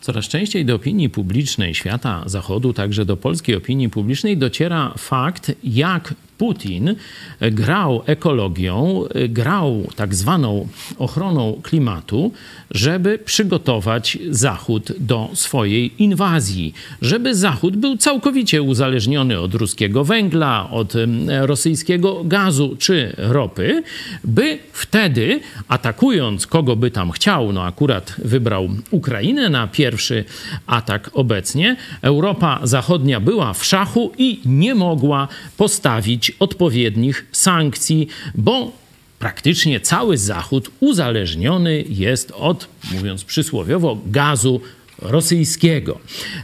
Coraz częściej do opinii publicznej świata zachodu, także do polskiej opinii publicznej, dociera fakt, jak Putin grał ekologią, grał tak zwaną ochroną klimatu, żeby przygotować Zachód do swojej inwazji, żeby Zachód był całkowicie uzależniony od ruskiego węgla, od rosyjskiego gazu czy ropy, by wtedy, atakując kogo by tam chciał, no akurat wybrał Ukrainę na pierwszy atak obecnie, Europa Zachodnia była w szachu i nie mogła postawić odpowiednich sankcji, bo praktycznie cały Zachód uzależniony jest od, mówiąc przysłowiowo, gazu rosyjskiego.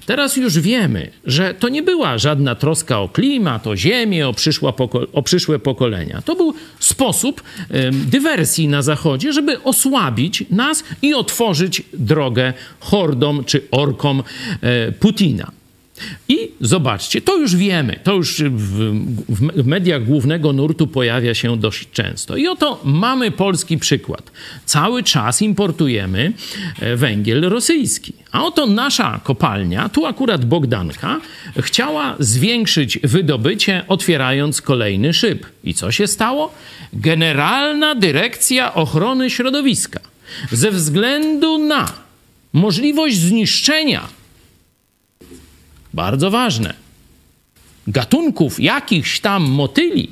Teraz już wiemy, że to nie była żadna troska o klimat, o ziemię, o, o przyszłe pokolenia. To był sposób dywersji na Zachodzie, żeby osłabić nas i otworzyć drogę hordom czy orkom e, Putina. I zobaczcie, to już wiemy, to już w, w, mediach głównego nurtu pojawia się dość często. I oto mamy polski przykład. Cały czas importujemy e, węgiel rosyjski. A oto nasza kopalnia, tu akurat Bogdanka, chciała zwiększyć wydobycie, otwierając kolejny szyb. I co się stało? Generalna Dyrekcja Ochrony Środowiska ze względu na możliwość zniszczenia bardzo ważne, gatunków jakichś tam motyli,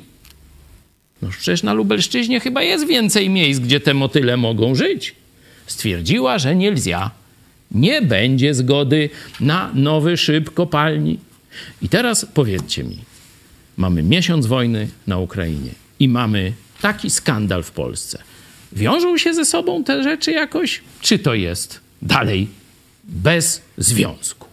no przecież na Lubelszczyźnie chyba jest więcej miejsc, gdzie te motyle mogą żyć. Stwierdziła, że nie. Nie będzie zgody na nowy szyb kopalni. I teraz powiedzcie mi, mamy miesiąc wojny na Ukrainie i mamy taki skandal w Polsce. Wiążą się ze sobą te rzeczy jakoś, czy to jest dalej bez związku?